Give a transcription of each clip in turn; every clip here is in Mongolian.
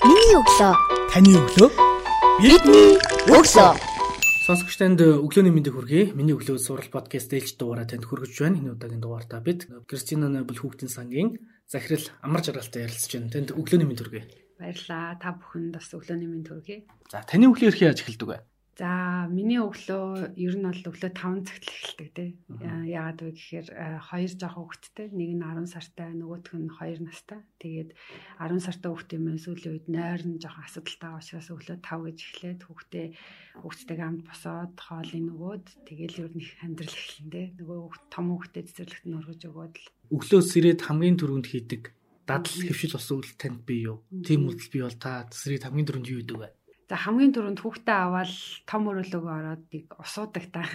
Миний өглөө. Таны өглөө. Бидний өглөө. Сонсогч танд өглөөний мэндийг хүргэе. Миний өглөө сурал подкаст ээлж дугаараа танд хүргэж байна. Энэ удаагийн дугаартаа бид Кристина Нобл хүүхдийн сангийн захирал амар жаргалтай ярилцж байна. Танд өглөөний мэнд хүргэе. Баярлаа. Та бүхэнд бас өглөөний мэнд хүргэе. За таны өглөө эрхээ яаж эхэлдэг вэ? За миний өглөө ер нь бол өглөө 5 цагт эхэлдэг тий. Яагаад вэ гэхээр хоёр жоо хүүхэдтэй, нэг нь 10 сартай, нөгөөх нь 2 настай. Тэгээд 10 сартай хүүхд юм сүүлийн үед нойрн жоохон асуудалтай учраас өглөө 5 гэж эхлээд хүүхдээ хүүхдтэйгээ хамт босоод хоолыг нөгөөд тэгэл ер нь амьдрал эхэлнэ тий. Нөгөө том хүүхдэд цэцэрлэгт нь өргөж өгөөд л Өглөө сэрээд хамгийн түрүүнд хийдэг дадал хөвшил ус үйл танд бий юу? Тийм үйлдэл бий бол та сэрээд хамгийн түрүүнд юу хийдэг вэ? За хамгийн түрүүнд хүүхдээ аваад том өрөөлөөгөө ороод тийг усуудаг та.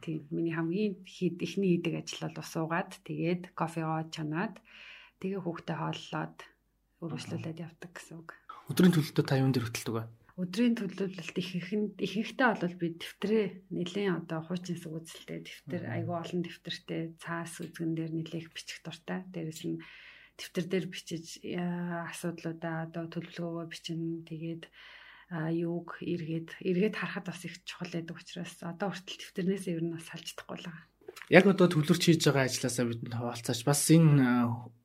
Тийм миний хамгийн хийд ихний хийдэг ажил бол усуугаад тэгээд кофегоо чанаад тэгээ хүүхдээ хооллоод өргөжлүүлээд явдаг гэсэн үг. Өдрийн төлөлтөд та юун дээр хөтэлдэг вэ? Өдрийн төлөвлөлт ихэнх ихэнхдээ бол би дэвтрээ нэлийн одоо хуучин сүгүцэлтэй дэвтэр айгүй олон дэвтэртэй цаас үзгэн дээр нэлээх бичих дуртай. Дээрээс нь дэвтэр дээр бичиж асуудлуудаа одоо төлөвлөгөөгөө бичнэ. Тэгээд юуг эргээд эргээд харахад бас их чухал байдаг учраас одоо хүртэл дэвтэрнээс ер нь бас салж чадахгүй л байгаа. Яг одоо төвлөрч хийж байгаа ажлаасаа бидэнд хаваалцаач бас энэ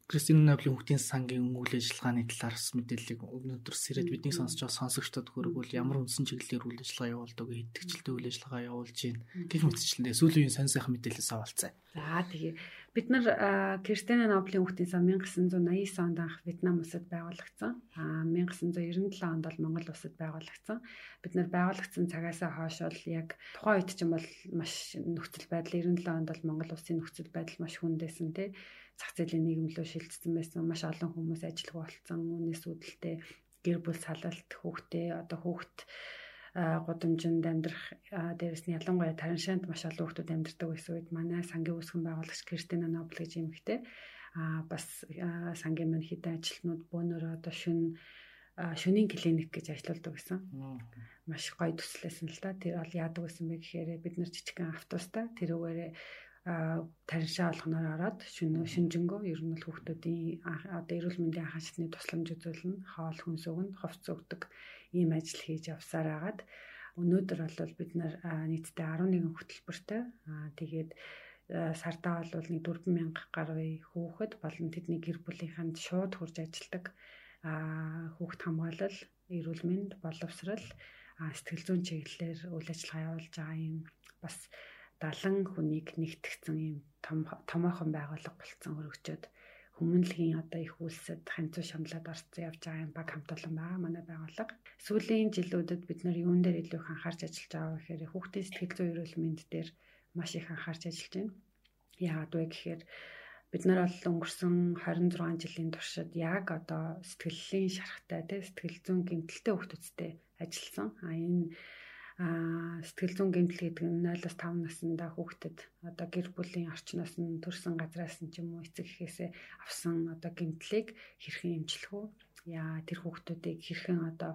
Кристин Ноблийн хүүхдийн сангийн үйл ажиллагааны талаар бас мэдээллийг өнөөдөр сэрэд бидний сонсож байгаа сонсогчдод хүргвэл ямар үндсэн чиглэлээр үйл ажиллагаа явуулдаг, идэвхжэлтэй үйл ажиллагаа явуулж байна гэх мэтчлэндээ сүүлийн үеийн сонь сайхан мэдээлэлээс авалцаа. За тэгээ бид нар Кристин Ноблийн хүүхдийн сан 1989 онд анх Вьетнам улсад байгуулагдсан. А 1997 онд бол Монгол улсад байгуулагдсан. Бид нар байгуулагдсан цагаасаа хойш бол яг тухайн үед ч юм бол маш нөхцөл байдал 97 онд бол Монгол улсын нөхцөл байдал маш хүндээсэн тий зах зээлийн нийгэмлөө шилжсэн байсан маш олон хүмүүс ажиллах болсон үүнээс үүдэлтэй гэр бүл салалт хүүхдээ одоо хүүхд гудамжинд амьдрах дээрэс нь ялангуяа тараншаанд маш олон хүүхдүүд амьдардаг байсан үед манай сангийн үүсгэн байгуулагч Кристина Нобл гэж юм ихтэй а бас сангийн маань хэдэн ажилтнууд бөөнөр одоо шүн шөнийн клиник гэж ажилладаг байсан. Маш гоё төслөөсөн л та. Тэр бол яадаг байсан бэ гэхээр бид нар жижигхэн автобустай тэрүүгээрээ тариншаа олгоноор ороод шөнө шинжэнгөө ер нь л хүүхдүүдийн одоо эрүүл мэндийн анхаа шатны тусламж үзүүлнэ, хоол хүнс өгнө, хувцас өгдөг ийм ажил хийж явсаар агаад өнөөдөр бол бид нар нийтдээ 11 хөтөлбөртэй тэгээд сартаа бол нэг 4000 гаруй хүүхэд болон тэдний гэр бүлийнхэнд шууд хурж ажилладаг хүүхд хамгаалал, эрүүл мэнд, боловсрал, сэтгэл зүйн чиглэлээр үйл ажиллагаа явуулж байгаа юм. Бас 70 хүнийг нэгтгэсэн юм том томоохон байгууллага болцсон өргөчөөд хүмүүнлэгийн одоо их үйлсэд ханцуу шамлаад орцсон явж байгаа юм баг хамт олон байгаа манай байгууллага. Сүүлийн жилүүдэд бид нар юун дээр илүү их анхаарч ажиллаж байгаа гэхээр хүүхдийн сэтгэл зүйн эрүүл мэнд дээр маш их анхаарч ажиллаж байна. Яагаад вэ гэхээр бид нар бол өнгөрсөн 26 жилийн туршид яг одоо сэтгэллийн шарахтай тий сэтгэл зүйн гэмтэлтэй хүүхдүүдтэй ажилласан. А энэ сэтгэл зүйн гэмтэл гэдэг нь 0-5 наснда хүүхдэд одоо гэр бүлийн орчноос нь төрсэн газраас нь ч юм уу эцэг эхээсээ авсан одоо гэмтлийг хэрхэн эмчлэх үү? Яа тэр хүүхдүүдийг хэрхэн одоо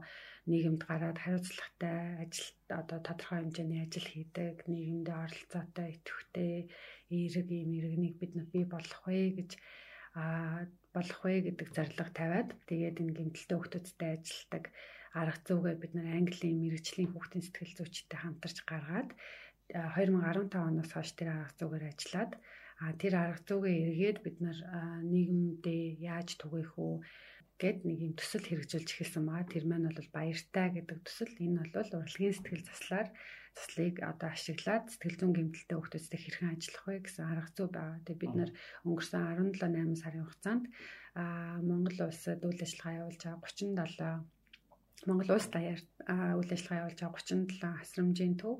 нийгэмд гараад хариуцлагатай ажил одоо тодорхой хэмжээний ажил хийдэг, нийгэмдээ оролцоотой, идэвхтэй, эерэг ийм иргэнийг бид бий болгох вэ гэж а болох вэ гэдэг зарлага тавиад тэгээд энэ гэмтэлтэй хүүхдүүдтэй ажилтдаг арга зүйгээ бид нар Английн мэрэгжлийн хүүхдийн сэтгэл зүйчтэй хамтарч гаргаад 2015 оноос хойш тэр арга зүйгээр ажиллаад тэр арга зүйгээ эргээд бид нар нийгэмдээ яаж түгээх үү гэд нэг юм төсөл хэрэгжүүлж эхэлсэн байгаа. Тэр маань бол баяртай гэдэг төсөл. Энэ бол урлагийн сэтгэл заслаар заслыг одоо ашиглаад сэтгэл зүйн гэмтэлтэй хүүхдүүдтэй хэрхэн ажиллах вэ гэсэн арга зүй байгаа. Тэгээ бид нар өнгөрсөн 17 8 сарын хугацаанд Монгол улсад үйл ажиллагаа явуулж байгаа 37 Монгол улс даяар үйл ажиллагаа явуулж байгаа 37 хасрамжийн төв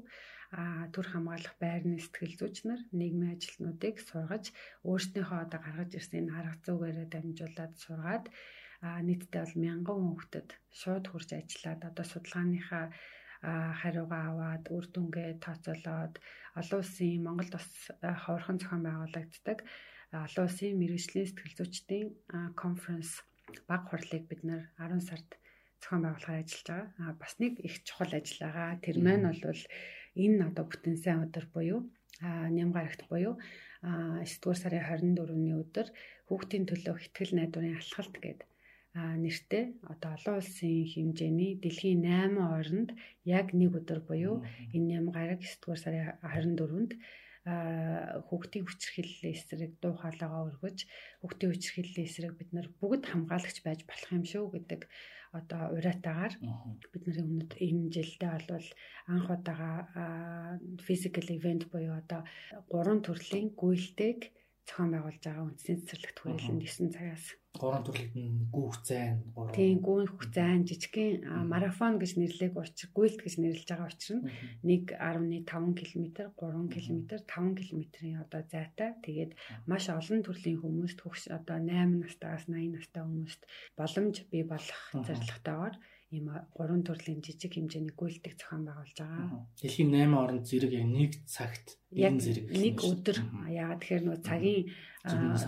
төр хамгаалах байрны сэтгэл зүйч нар нийгмийн ажилтнуудыг сургаж өөрсдийнхөө одоо гаргаж ирсэн энэ арга зүйгээрээ дамжуулаад сургаад нийтдээ бол мянган хүүхдэд шууд хурж ажиллаад одоо судалгааныхаа хариугаа аваад үр дүнгээ тооцоолоод олон улсын Монголд бас ховорхон зохион байгуулагддаг олон улсын мэрэгжлийн сэтгэл зүйчдийн конференс баг хурлыг бид нэр 10 сард зохион байгуулахаар ажиллаж байгаа. А бас нэг их чухал ажил байгаа. Тэр маань бол энэ одоо бүтэн сайн өдөр буюу а нямгарагт буюу а 9 дугаар сарын 24-ний өдөр хүүхдийн төлөө ихтгэл найдварын алхалт гэдэг нэртэй одоо олон улсын хэмжээний дэлхийн 8 орнд яг нэг өдөр буюу энэ 8 гараг 9 дугаар сарын 24-нд хүүхдийн хүчирхийллийн эсрэг дуу хоолойгоо өргөж хүүхдийн хүчирхийллийн эсрэг бид нар бүгд хамгаалагч байж болох юм шүү гэдэг одоо уриатаагаар. Бид нарын өмнөд энэ жилдээ бол анх удаага physical event буюу одоо гурван төрлийн гүйлтэйг зохион байгуулж байгаа үндэсний цэцэрлэгт хүрээлэн 9 цагаас. Гурван төрлөд нь гүүх зайн гурван тийм гүүх зайн жижигхэн марафон гэж нэрлэх учир гүйлт гэж нэрлэж байгаа учир нь 1.5 км 3 км 5 км-ийн одоо зайтай. Тэгээд маш олон төрлийн хүмүүст хөгш одоо 8 настайгаас 80 настай хүмүүст боломж бий болох зорилготойгоор ийм гурван төрлийн жижиг хэмжээний гүйлтийг зохион байгуулж байгаа. Дэлхийн 8 орнд зэрэг яг нэг цагт энэ зэрэг нэг өдөр. яагаад тэгэхээр нөө цагийн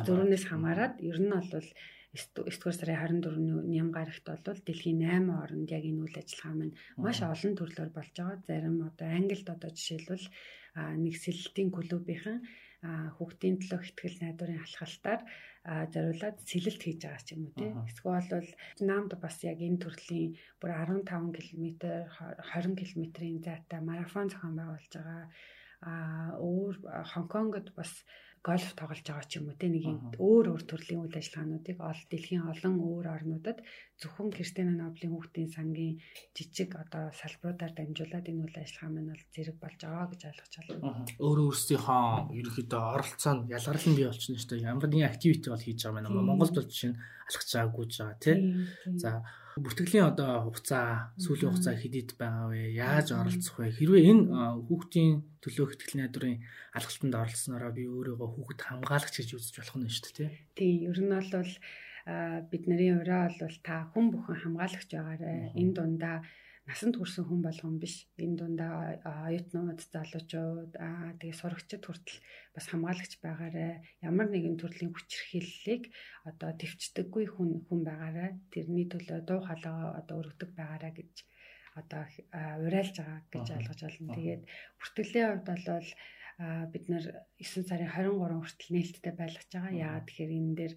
зөрүүнээс хамаарат ер нь бол 9 дугаар сарын 24-ний ням гарагт бол дэлхийн 8 орнд яг энэ үйл ажиллагаа маань маш олон төрлөөр болж байгаа. Зарим одоо Англид одоо жишээлбэл нэг сэлэлтийн клубийнхан хүүхдийн төлөө ихтгэл найдварын алхалтаар зориулаад сэлэлт хийж байгаа ч юм уу тийм. Эсвэл бол Намд бас яг энэ төрлийн бүр 15 км 20 км-ийн зайтай марафон зохион байгуулж байгаа. А өөр Хонконгод бас гольф тоглож байгаа ч юм уу те нэг юм өөр өөр төрлийн үйл ажиллагаануудыг ол дэлхийн олон өөр орнуудад зөвхөн Кристина Ноблийн хүүхдийн сангийн жижиг одоо салбаруудаар дамжуулаад энэ үйл ажиллагаа маань бол зэрэг болж байгаа гэж ойлгож байна. Өөр өөрсдийнхөө ерөнхийдөө оролцоо нь ялгарлан бий болчихно шүү дээ. Ямар нэгэн активити бол хийж байгаа юм. Монголд бол жишээ нь алхаж байгаа гүйж байгаа тий. За бүртгэлийн одоо хугацаа сүүлийн хугацаа хэдийд байгаа вэ? Яаж оролцох вэ? Хэрвээ энэ хүүхдийн төлөөх ихтгэл найдварын алгалтанд оролцсноороо би өөрийгөө хүүхэд хамгаалагч гэж үзэж болох нь шүү дээ. Тийм, ер нь бол бид нарын ураа бол та хүн бүхэн хамгаалагч байгаарэ. Энэ дундаа насанд хүрсэн хүн болгон биш. Энэ дундаа оюутнууд, залуучууд, аа тэгээ сурагчид хүртэл бас хамгаалагч байгаарэ. Ямар нэгэн төрлийн хүчирхийллийг одоо төвчдөггүй хүн хүн байгаарэ. Тэрний төлөө дуу хоолойгоо одоо өргөдөг байгаарэ гэж одоо уриалж байгаа гэж ойлгож байна. Тэгээд бүртгэлийн хувьд бол бид нар 9 сарын 23 хүртэл нээлттэй байлгаж байгаа. Яагаад тэгэхээр энэ дээр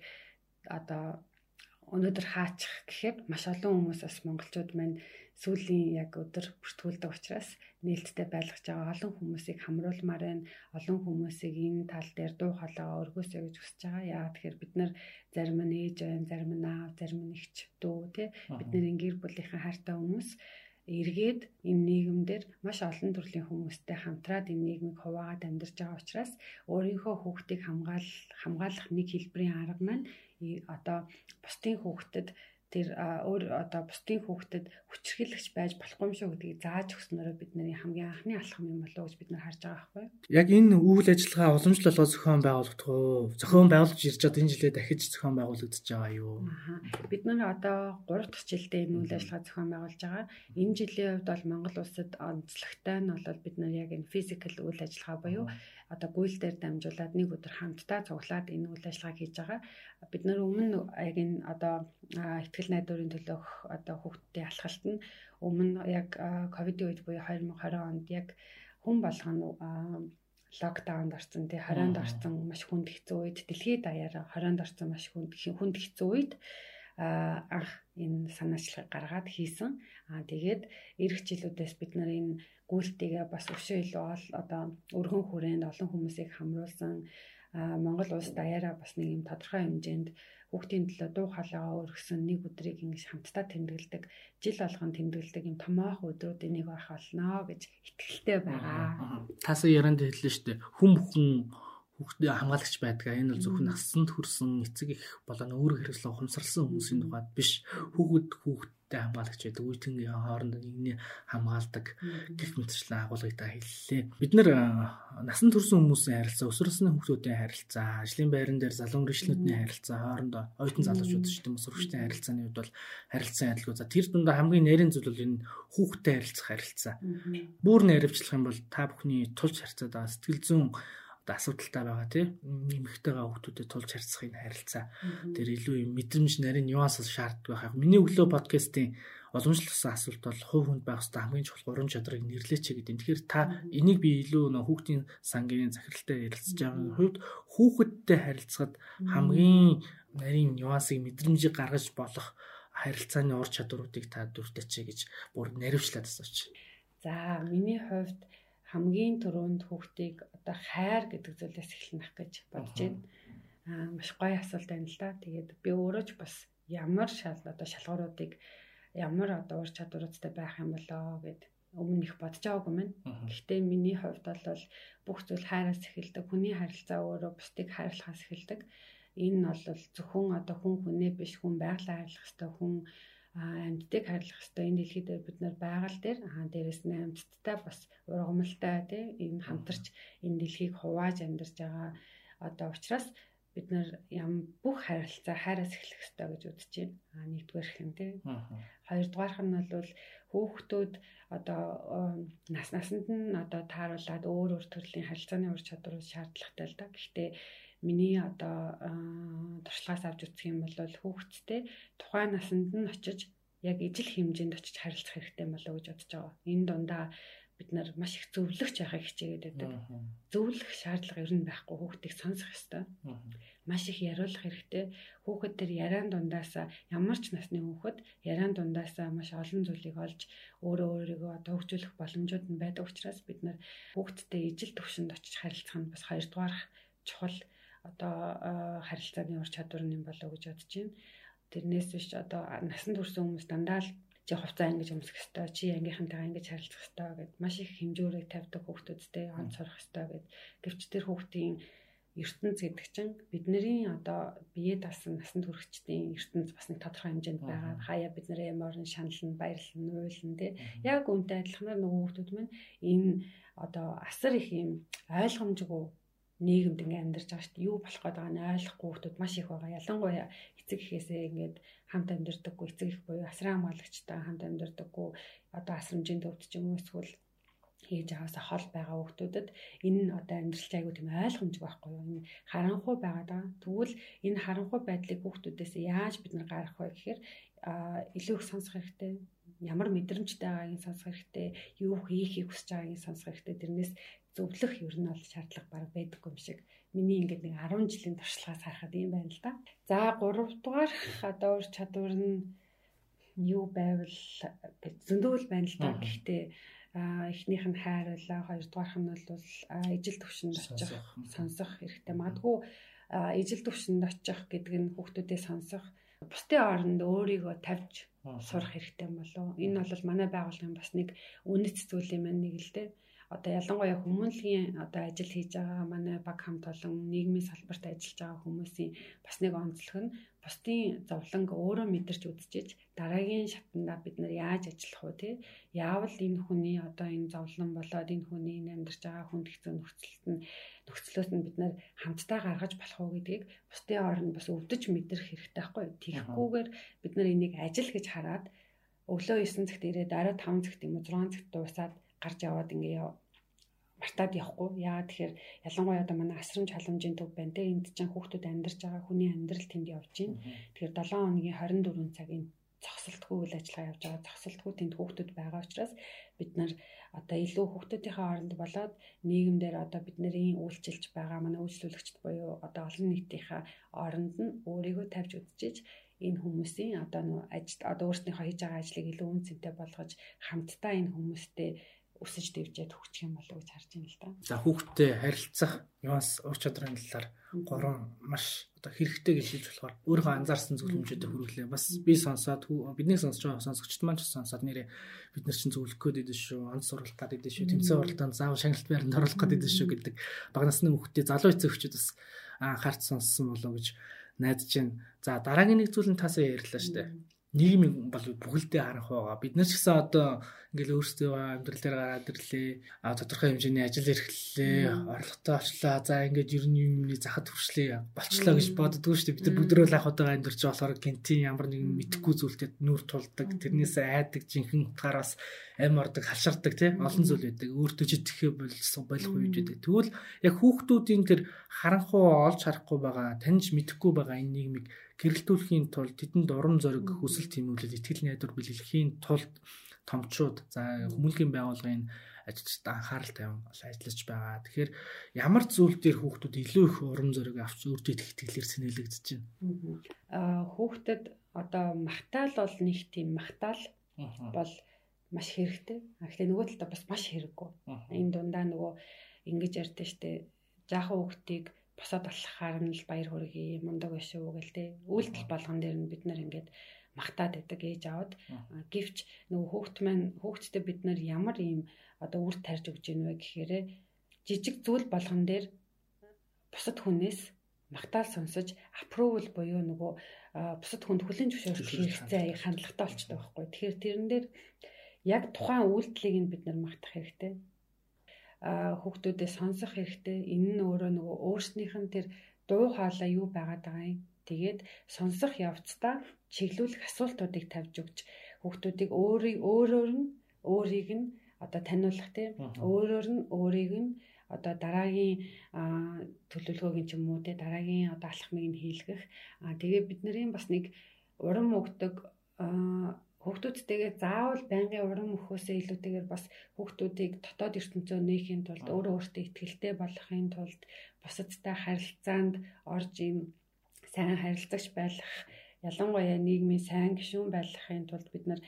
одоо өнөөдөр хаачих гэхээр маш олон хүмүүс бас монголчууд маань сүүлийн яг өдөр бүртгүүлдэг учраас нээлттэй байлгаж байгаа олон хүмүүсийг хамруулмаар байна. Олон хүмүүсийг энэ тал дээр дуу хоолойгоо өргөөсэй гэж хүсэж байгаа. Яагаад тэгэхээр бид нар зарим нь ээж байна, зарим нь аав, зарим нь эгч дүү тий бидний гэр бүлийнхэн хайртай хүмүүс эргээд энэ нийгэмдэр маш олон төрлийн хүмүүстэй хамтраад энэ нийгмийг хуваагаад амьдарч байгаа учраас өөрийнхөө хүүхдийг хамгаал хамгаалах нэг хэлбэрийн арга маань одоо бусдын хүүхдэд тэр өөр одоо бусдын хүүхдэд хүчрхийлэгч байж болохгүй юм шүү гэдгийг зааж өгснөөрөө бидний хамгийн анхны алхам юм болоо гэж бид нар харж байгаа байхгүй. Яг энэ үйл ажиллагаа уламжлалгоо зохион байгуулагдах уу? Зохион байгуулж ирж чад энэ жилээ дахиж зохион байгуулагдаж байгаа юу? Бид нар одоо 3 дахь жилдээ энэ үйл ажиллагаа зохион байгуулж байгаа. Энэ жилийн хувьд бол Монгол улсад онцлогтой нь бол бид нар яг энэ физикал үйл ажиллагаа буюу одоо гуйл дээр дамжуулаад нэг өдөр хамтдаа цуглаад энэ үйл ажиллагааг хийж байгаа. Бид нар өмнө яг энэ одоо ихтгэл найдварын төлөөх одоо хүүхдийн алхалт нь өмнө яг ковидын үед буюу 2020 онд яг хүн болгоно локдаунд орсон тий 20-нд орсон маш хүнд хэцүү үед дэлхийд даяараа 20-нд орсон маш хүнд хүнд хэцүү үед анх энэ санаачлалыг гаргаад хийсэн. Аа тэгээд эх жилүүдээс бид нар энэ гүйлтийгээ бас өшөө илүү одоо өргөн хүрээнд олон хүмүүсийг хамруулсан Монгол улс даяараа бас нэг юм тодорхой хэмжээнд хүүхдийн төлөө дуу хоолойгоо өргөсөн нэг өдрийг ингэж хамтдаа тэмдэглэдэг жил болгон тэмдэглэдэг юм томоох өдрүүдийн нэг байх болно гэж итгэлтэй байгаа. Тасаа яранд хэллээ шүү дээ. Хүм хүн хүүхдээ хамгаалагч байдаг. Энэ бол зөвхөн насанд хүрсэн эцэг их болон өөр хэрэгслээ ухамсарласан хүмүүсийн тухайд биш. Хүүхэд хүүхэд хүүхдтэй хамгаалагч байдаг. Үеийнгийн хооронд нэгний хамгаалдаг гэх мэтчлэн агуулгыг хэллээ. Бид нэр насан турш хүмүүсийн харилцаа, өсвөрсний хүүхдүүдийн харилцаа, ажлын байран дээр залуу гэрчлэнүүдийн харилцаа, хоорондоо оюутан залуучууд ч гэдэм өсвөрчдийн харилцааны хувьд бол харилцан адилгүй. За тэр дундаа хамгийн нарийн зүйл бол энэ хүүхдтэй харилцах харилцаа. Бүр найравчлах юм бол та бүхний тулж харьцаад сэтгэл зүйн асуудалтай байгаа тийм нэмэгтэйгээ хүмүүстэй тулж харьцахын харилцаа тэр илүү юм мэдрэмж нарийн нюанс шаарддаг байх. Миний өглөө подкастын уламжлалсан асуулт бол хувь хүнд байх хэвээр хамгийн чухал гурван чадрыг нэрлээч гэдэг. Тэгэхээр та энийг би илүү нөө хүүхдийн сангийн захиралтай ярилцж байгаа хувьд хүүхэдтэй харилцахад хамгийн нарийн нюансыг мэдрэмжийг гаргаж болох харилцааны ур чадваруудыг та дүртэж гэж бүр наривчлаад асууч. За миний хувьд хамгийн түрүүнд хүүхдийг одоо хайр гэдэг зүйлээс эхэлнэх гэж бодож байна. Аа маш гоё асуулт байна л да. Тэгээд би өөрөө ч бас ямар шал одоо шалгууруудыг ямар одоо ур чадваруудтай байх юм болоо гэд өмнө их бодож байгаагүй мэн. Гэхдээ миний хувьд бол бүх зүйл хайраас эхэлдэг. Хүний харилцаа өөрөө бусдыг хайрлахаас эхэлдэг. Энэ бол зөвхөн одоо хүн хүнээ биш хүн байгалаа хайрлах хэвээр хүн амьддаг хайрлах хэвээр энэ дэлхий дээр бид нар байгаль дээр аа дээрэс нь амьдтай бас ургамалтай тий энэ хамтарч энэ дэлхийг хувааж амьдарч байгаа одоо учраас бид нар ям бүх харилцаа хайраас эхлэх хэрэгтэй гэж үзэж байна. Аа нэгдүгээр хэм тий. Хоёрдугаарх нь бол хүүхдүүд одоо нас насанд нь одоо тааруулаад өөр өөр төрлийн харилцааны ур чадвар шаардлагатай л да. Гэхдээ миний одоо туршлагаас авч үзэх юм бол хүүхэдтэй тухайн насанд нь очиж яг ижил хэмжээнд очиж харилцах хэрэгтэй болоо гэж бодож байгаа. Энэ дундаа бид нар маш их зөвлөгч яхахыг хичээгээд байдаг. Зөвлөх шаардлага ер нь байхгүй хүүхдийг сонсох ёстой. Маш их яриулах хэрэгтэй. Хүүхэд төр яриан дундаасаа ямар ч насны хүүхэд яриан дундаасаа маш олон зүйлийг олж өөрөө өөрийгөө одоо хөгжүүлэх боломжууд нь байдаг учраас бид нар хүүхэдтэй ижил төвшөнд очиж харилцах нь бас хоёрдугаар чухал одоо харилцааны ур чадвар юм болоо гэж бодож байна. Тэрнээс биш одоо насанд хүрсэн хүмүүс дандаа л чи хувцас ангиж өмсөх хэвээр чи ангийнхантайгаа ингэж харилцах хэвээр гэд маш их хэмжүүрийг тавьдаг хүүхдүүдтэй онц сурах хэвээр гэд гэвч тэр хүүхдийн ертөнц гэдэг чинь бидний одоо бие даасан насанд хүрэхчдийн ертөнц бас нэг тодорхой хэмжээнд байгаа. Хаяа бид нэр ямарн шаналн баярлан уйлан тий. Яг үнтэй адилханаар нөгөө хүүхдүүд маань энэ одоо асар их юм ойлгомжгүй нийгэмд ингээ амьдарч байгаа шүү дээ. Юу болох гээд байгааг нь ойлгохгүй хүмүүс маш их байгаа. Ялангуяа эцэг эхээсээ ингээд хамт амьдардаггүй эцэг их буюу асран хамгаалагчтай хамт амьдардаггүй одоо асрамжийн төвд ч юм уу эсвэл хийж аваасаа хол байгаа хүмүүстэд энэ нь одоо амьдралч айгу тийм ойлгомжгүй байхгүй юу. Энэ харанхуй байгаад байгаа. Тэгвэл энэ харанхуй байдлыг хүүхдүүдээс яаж бид нар гаргах вэ гэхээр илүү их сонсох хэрэгтэй. Ямар мэдрэмжтэй байгааг сонсох хэрэгтэй. Юу хийхийг хүсэж байгааг сонсох хэрэгтэй. Тэрнээс зөвлөх ер нь бол шаардлага баг байдаггүй юм шиг. Миний ингээд нэг 10 жилийн туршлагаас харахад юм байна л да. За 3 дугаар одоо ур чадвар нь юу байвал зөндөөл байна л да. Гэхдээ эхнийх нь хайр байлаа, хоёрдугаарх нь бол ижил төвшөнд очих, сонсох хэрэгтэй. Мадгүй ижил төвшөнд очих гэдэг нь хүүхдүүдээ сонсох бусдын оронд өөрийгөө тавьж сурах хэрэгтэй юм болов. Энэ бол манай байгууллагын бас нэг үнэт зүйл юм байна нэг л дээ одоо ялангуяа хүмүүнлэгийн одоо ажил хийж байгаа манай баг хамт олон нийгмийн салбарт ажиллаж байгаа хүмүүсийн бас нэг онцлог нь бусдын зовлонг өөрөө мэдэрч үзчихэж дараагийн шатндаа бид нар яаж ажиллах вэ те? Яавал энэ хүний одоо энэ зовлон болоод энэ хүний амьдарч байгаа хүнд хэцүү нөхцөлт нь нөхцлөөс нь бид нар хамтдаа гаргаж болох уу гэдгийг бусдын оронд бас өвдөж мэдрэх хэрэгтэй байхгүй тэгэхгүйгээр бид нар энийг ажил гэж хараад өглөө 9 цагт ирээд арай 5 цагт юм уу 6 цагт дуусаад гарч яваад ингээ мартаад явахгүй. Яа тэгэхээр ялангуяа одоо манай асрамж халамжийн төв байна те энд чинь хүүхдүүд амьдарч байгаа хүний амьдрал тэнд явж байна. Тэгэхээр 7 хоногийн 24 цагийн зогсолтгүй үйл ажиллагаа явж байгаа. Зогсолтгүй тэнд хүүхдүүд байгаа учраас бид нар одоо илүү хүүхдүүдийнхээ оронд болоод нийгэмдэр одоо бидний үйлчилж байгаа манай үйлчлүүлэгчд буюу одоо олон нийтийнхээ оронд нь өөрийгөө тавьж үзчихэж энэ хүмүүсийн одоо нөө ажил одоо өөрснийхөө хийж байгаа ажлыг илүү үнцэнтэй болгож хамтдаа энэ хүмүүстэй өсөж дэвжээд хөгжих юм болов гэж харж байна л да. За хүүхдтэй харилцах нюанс ур чадрын талаар гурван маш одоо хэрэгтэй гэж хэлж болохоор өөрөө анзаарсан зөвлөмжөдөө хүргэлээ. Бас би сонсоод бидний сонсож байгаа сонсогчд маань ч сонсоод нэрээ бид нар чинь зөвлөх гээд идэв шүү. Онц сургалт гад идэв шүү. Тэмцээн уралдаанд заавал шагналт байранд оруулах гээд идэв шүү гэдэг бага насны хүүхдээ залуу эцэг эхчүүд бас анхаарч сонссон болов гэж найдаж байна. За дараагийн нэг зүйл нь тасаа ярьлаа шүү дээ нийгмийн бол бүгэлдээ харах байгаа. Бид нар ч гэсэн одоо ингээл өөрсдөө амьдрал дээр гараад ирлээ. А тодорхой хэмжээний ажил эрхлэлээ, орлоготой олчлаа. За ингээд ер нь юмны захад хүрчлээ болчлоо гэж боддгоо шүү дээ. Бид нар бүгдрөө л ахуйтай амьдарч болохоор гинтийн ямар нэгэн мэдхгүй зүйлтэй нүр тулдаг. Тэрнээс айдаг жинхэнэ утгаараас ам ордог, халширдаг тий олон зүйл байдаг. Өөртөө ч итгэхээ болсон болох үед байдаг. Тэгвэл яг хүүхдүүдийн тэр харанхуй олж харахгүй байгаа, таньж мэдэхгүй байгаа энэ нийгмийг гэрэлтүүлэхийн тулд тэдэнд урам зориг хүсэл тэмүүлэл итгэл найдвар бэлгэлэхийн тулд томчууд за хүмүүнлэгийн байгууллагын ажилчид анхаарал тавин ажиллаж байгаа. Тэгэхээр ямар зүйл дээр хүүхдүүд илүү их урам зориг авч өөртөө их итгэлээр сэнэлэгдэж байна. Аа хүүхдэд одоо магтаал бол нэг тийм магтаал бол маш хэрэгтэй. Гэхдээ нөгөө талдаа бас маш хэрэггүй. Энэ дундаа нөгөө ингэж ярьдэн штэ жаахан хүүхдийг босоод алхахаар нь л баяр хүргэе мундаг үү гэл те. Үйлдэл болгон дээр нь бид нар ингээд магтаад байдаг ээж аваад гэвч нөгөө хүүхд маань хүүхдтэй бид нар ямар ийм одоо үр тарьж өгч ийн вэ гэхээр жижиг зүйл болгон дээр бусад хүнээс магтаал сонсож апрувал буюу нөгөө бусад хүнд хүлэн зөвшөөрөх хэрэгцээ хандлагатай болчтой байхгүй. Тэгэхээр тэрэн дээр яг тухайн үйлдэлийг нь бид нар магтах хэрэгтэй хүүхдүүдэд сонсох хэрэгтэй. Энэ нь өөрөө нөгөө өөрснийх нь тэр дуу хоолой юу байгаад байгаа юм. Тэгээд сонсох явцдаа чиглүүлэх асуултуудыг тавьж өгч хүүхдүүдийг өөрийг өөрөөр нь өөрийг нь одоо таниулах тийм өөрөөр нь өөрийг нь одоо дараагийн төлөвлөгөөг юм уу те дараагийн одоо алхмыг нь хийлгэх. Аа тэгээ бидний бас нэг урам өгдөг Хүүхдүүдтэйгээ заавал байнгын уран мөхөөсөө илүүтэйгээр бас хүүхдүүдийг дотоод ертөнцөө нээхийн тулд өөрөө өөртөө ихтгэлтэй болохын тулд бусадтай харилцаанд орж им сайн харилцагч байх ялангуяа нийгмийн сайн гишүүн байхын тулд бид нар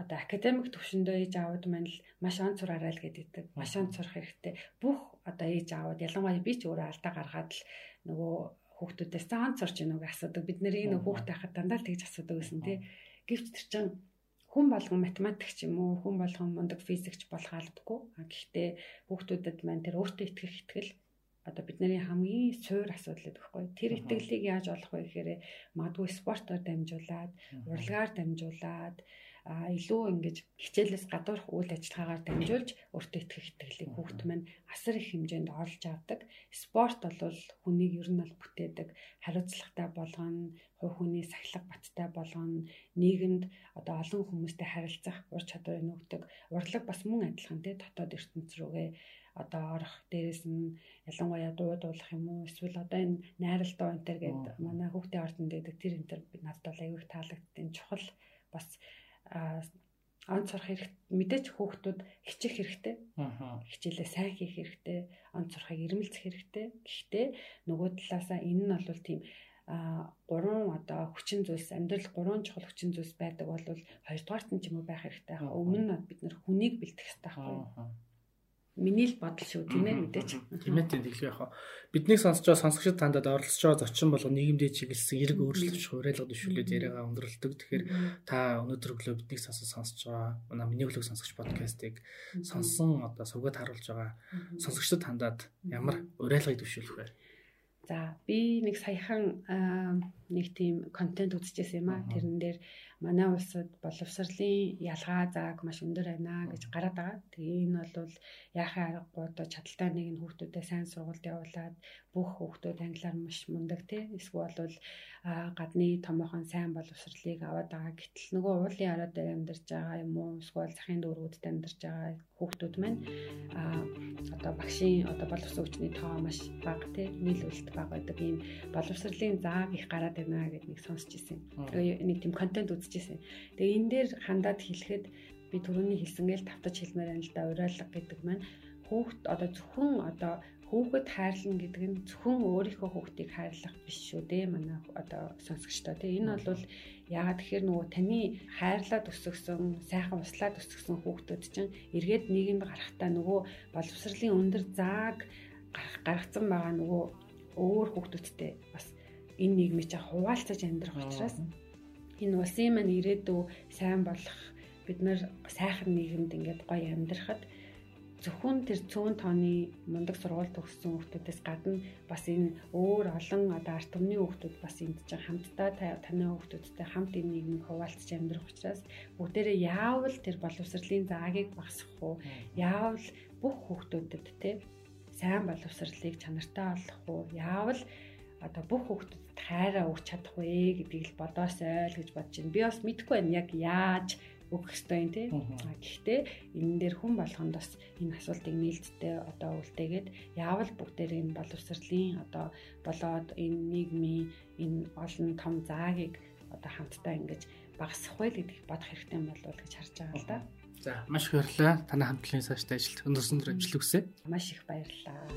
одоо академик төвшөндөө ээж аауд маань л маш онц сураарай л гэдэг. Маш онц сурах хэрэгтэй. Бүх одоо ээж аауд ялангуяа би ч өөрөө алдаа гаргаад л нөгөө хүүхдүүдээс цаан сурч ийнүг асуудаг. Бид нэр энэ хүүхдээ хахад дандаа л тэгж асуудаг гэсэн тий. Гэвч тэр чинь хүн болгон математикч юм уу хүн болгон мундаг физикч болох албагүй. А гэхдээ хүүхдүүдэд маань тэр өөртөө итгэх итгэл одоо бидний хамгийн суур асуудал гэдэг байхгүй. Тэр итгэлийг яаж олох вэ гэхээр магадгүй спортоор дамжуулаад, урлагаар дамжуулаад илүү ингэж хичээлээс гадуурх үйл ажиллагаагаар дамжуулж өөртөө итгэх итгэлийг хүүхд маань асар их хэмжээнд олж авдаг. Спорт бол хүнийг ер нь бол бүтээдэг, хариуцлагатай болгоно, хувь хүний сахилга баттай болгоно, нийгэмд одоо олон хүмүүстэй харилцах ур чадварыг нөгдөг. Урлаг бас мөн адилхан тий дотоод ертөнц рүүгээ одоо орох дээрээс нь ялангуяа дуу дуулах юм уу эсвэл одоо энэ найралтаа энэ төр гэдэг манай хүүхдийн ордонд байдаг тэр энэ төр надад бол аягүй таалагдтiin чухал бас онц сурах хэрэг мэдээч хүүхдүүд хичих хэрэгтэй. Хичээлээ сайн хийх хэрэгтэй. Онц сурахыг ирмэлцэх хэрэгтэй. Гэхдээ нөгөө талаасаа энэ нь бол тийм а гурван одоо хүчин зүйлс амьдрал гурван чухал хүчин зүйлс байдаг бол хоёрдугаарт нь ч юм уу байх хэрэгтэй. Өмнө нь бид нар хүнийг бэлтгэх хэрэгтэй байхгүй. Миний л бодол шүү тийм ээ мэдээч. Тийм ээ тийм тэгэхээр яг биднийг сонсож байгаа сонсогчд тандад оролцож байгаа зочин болго нийгэмдээ чиглэсэн эрг өөрчлөлт хуурайлгад ишүүлээд яриагаа өндөрлөдөг. Тэгэхээр та өнөөдөр өглөө биднийг сонсож сонсож байгаа манай миний өглөө сонсогч подкастыг сонсон одоо сувгад харуулж байгаа сонсогчдод тандад ямар уриалгыг төвшүүлэх вэ? За би нэг саяхан нэг тийм контент үзчихсэн юм а. Тэрэн дээр манай улсад боловсролын ялгаа зааг маш өндөр байна гэж гараад байгаа. Тэгээ энэ бол яахаа аргагүй одоо чадaltaй нэг нь хүүхдүүдэд сайн сургуульд явуулаад бүх хүүхдүүд англиар маш мундаг тий. Эсвэл бол гадны томоохон сайн боловсролыг аваад байгаа. Гэтэл нөгөө уулын ороод амьдарч байгаа юм уу? Эсвэл захын дүүргүүдэд амьдарч байгаа хүүхдүүд маань а одоо багшийн одоо боловсрол хүчний тоо маш бага тий. нийлүүлэлт бага байдаг ийм боловсролын зааг их гараад байна гэдгийг нэг сонсч ирсэн. Тэгээ нэг тийм контент үз үзчихсэн. Тэгээ энэ дээр хандаад хэлэхэд би түрүүний хэлсэнгээл тавтаж хэлмээр байна л да уриалга гэдэг маань хүүхд одоо зөвхөн одоо хүүхэд хайрлна гэдэг нь зөвхөн өөрийнхөө хүүхдийг хайрлах биш шүү дээ манай одоо сонсогчдоо. Тийм энэ бол яагаад тэгэхээр нөгөө таны хайрлаад өсгсөн сайхан услаад өсгсөн хүүхдүүд чинь эргээд нийгэмд гарахтаа нөгөө боловсролын өндөр зааг гаргацсан байгаа нөгөө өөр хүүхдүүдтэй бас энэ нийгмийг чинь хуваалцаж амьдрах учраас энэ улсын маань ирээдүй сайн болох бид нар сайхан нийгэмд ингээд гоё амьдрахад зөвхөн тэр цөөн тооны мундаг сургууль төгссөн хүүхдүүдээс гадна бас энэ өөр олон одоо арт түмний хүүхдүүд бас энд чинь хамтдаа таны хүүхдүүдтэй хамт энэ нийгмийг хуваалцаж амьдрах учраас бүгдээрээ яавал тэр боловсролын заагийг багасгах уу? Яавал бүх хүүхдүүдэд те сайн боловсролыг чанартай олох уу? Яавал одоо бүх хүүхдүүдэд хайраа өгч чадах вэ гэдгийг л бодоосой л гэж бодож байна. Би бас мэдэхгүй байна яг яаж өгөх ёстой юм тий. Гэхдээ энэ дээр хүн болгонд бас энэ асуултыг нээлттэй одоо үлдээгээд яавал бүгдээр энэ боловсролын одоо болоод энэ нийгмийн энэ олон том заагийг одоо хамтдаа ингэж багасгах вэ гэдгийг бодох хэрэгтэй юм болов гэж харж байгаа л да. За маш их баярлалаа. Танай хамтлагийн цаашдаа ажилт өндөсөн дөр амжилт хүсье. Маш их баярлалаа.